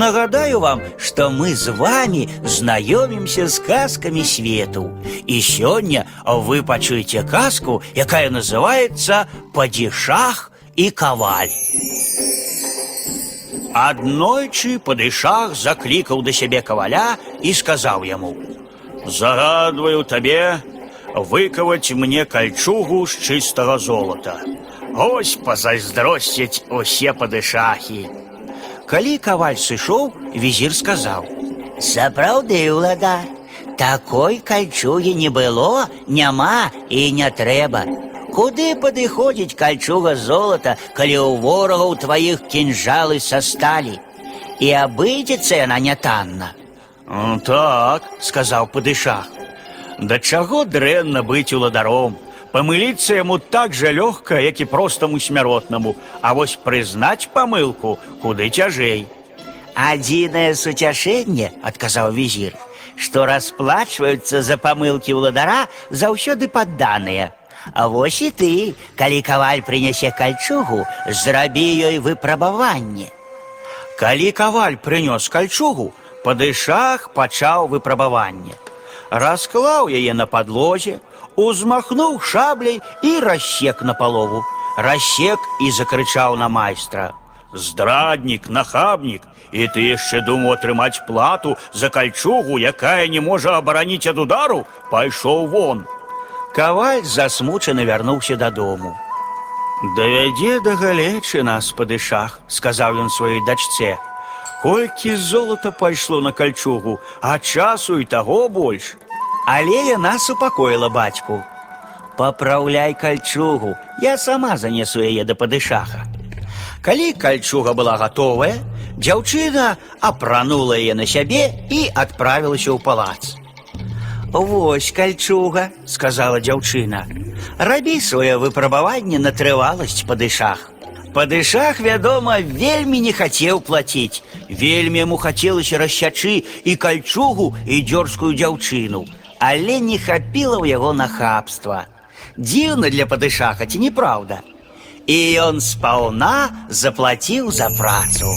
Нагадаю вам, что мы с вами знаёмимся з казкамі свету. І сёння вы пачуеце казку, якая называется «Падишах и каваль». Аднойчы падышах заклікаў да сябе каваля і сказаў яму: « Загадваю табе выкаваць мне кальчугу з чыстага золота. Ось пазайздросцяць усе падышахі. Калі каваль сышоў, візір сказаў: « Сапраўды, улада, такой кальчугі не было, няма і не трэба. Куды падыходзіць кальчуга золата, калі ў ворагаў тваіх кінжалы са сталі? І абыдзецца яна нятанна. «М, Так, сказаў падышах. Да чаго дрэнна быць уладаром. Памыліцца яму так жа лёгка, як і простаму смяротнаму, а вось прызнаць памылку куды цяжэй. Адзінае суцяшэнне, адказаў візір, што расплачваюцца за памылкі ўладара заўсёды падданыя. А вось і ты, калі каваль прынясе кальчугу, зрабі ёй выпрабаванне. Калі каваль прынёс кальчугу, падышах пачаў выпрабаванне. Расклаў яе на падлозе, узмахнуў шабляй і рассек на палову. Рассек і закрычаў на майстра: « Здраднік, нахабнік, і ты яшчэ думаў атрымаць плату за кальчугу, якая не можа абараніць ад удару, пайшоў вон. Каваль засмучаны вярнуўся дадому. Давядзе да галечы нас падышах, сказаў ён сваёй дачцэ. Колькі золата пайшло на кальчугу, а часу і таго больш. Але яна супакоіла бацьку. Папраўляй кальчугу, я сама занесу яе да падышаха. Калі кальчуга была гатовая, дзяўчына апранула яе на сябе і адправілася ў палац. Вось кальчуга, сказала дзяўчына. Рабі сваё выпрабаванне на трываласць падышах. Падышах, вядома, вельмі не хацеў плаціць. Вельмі яму хацелася рассячы і кальчугу і дзёрзкую дзяўчыну, але не хапіла ў яго нахабства. Дзіўна для падышаха ці не праўда. І ён спаўна заплаціў за працу.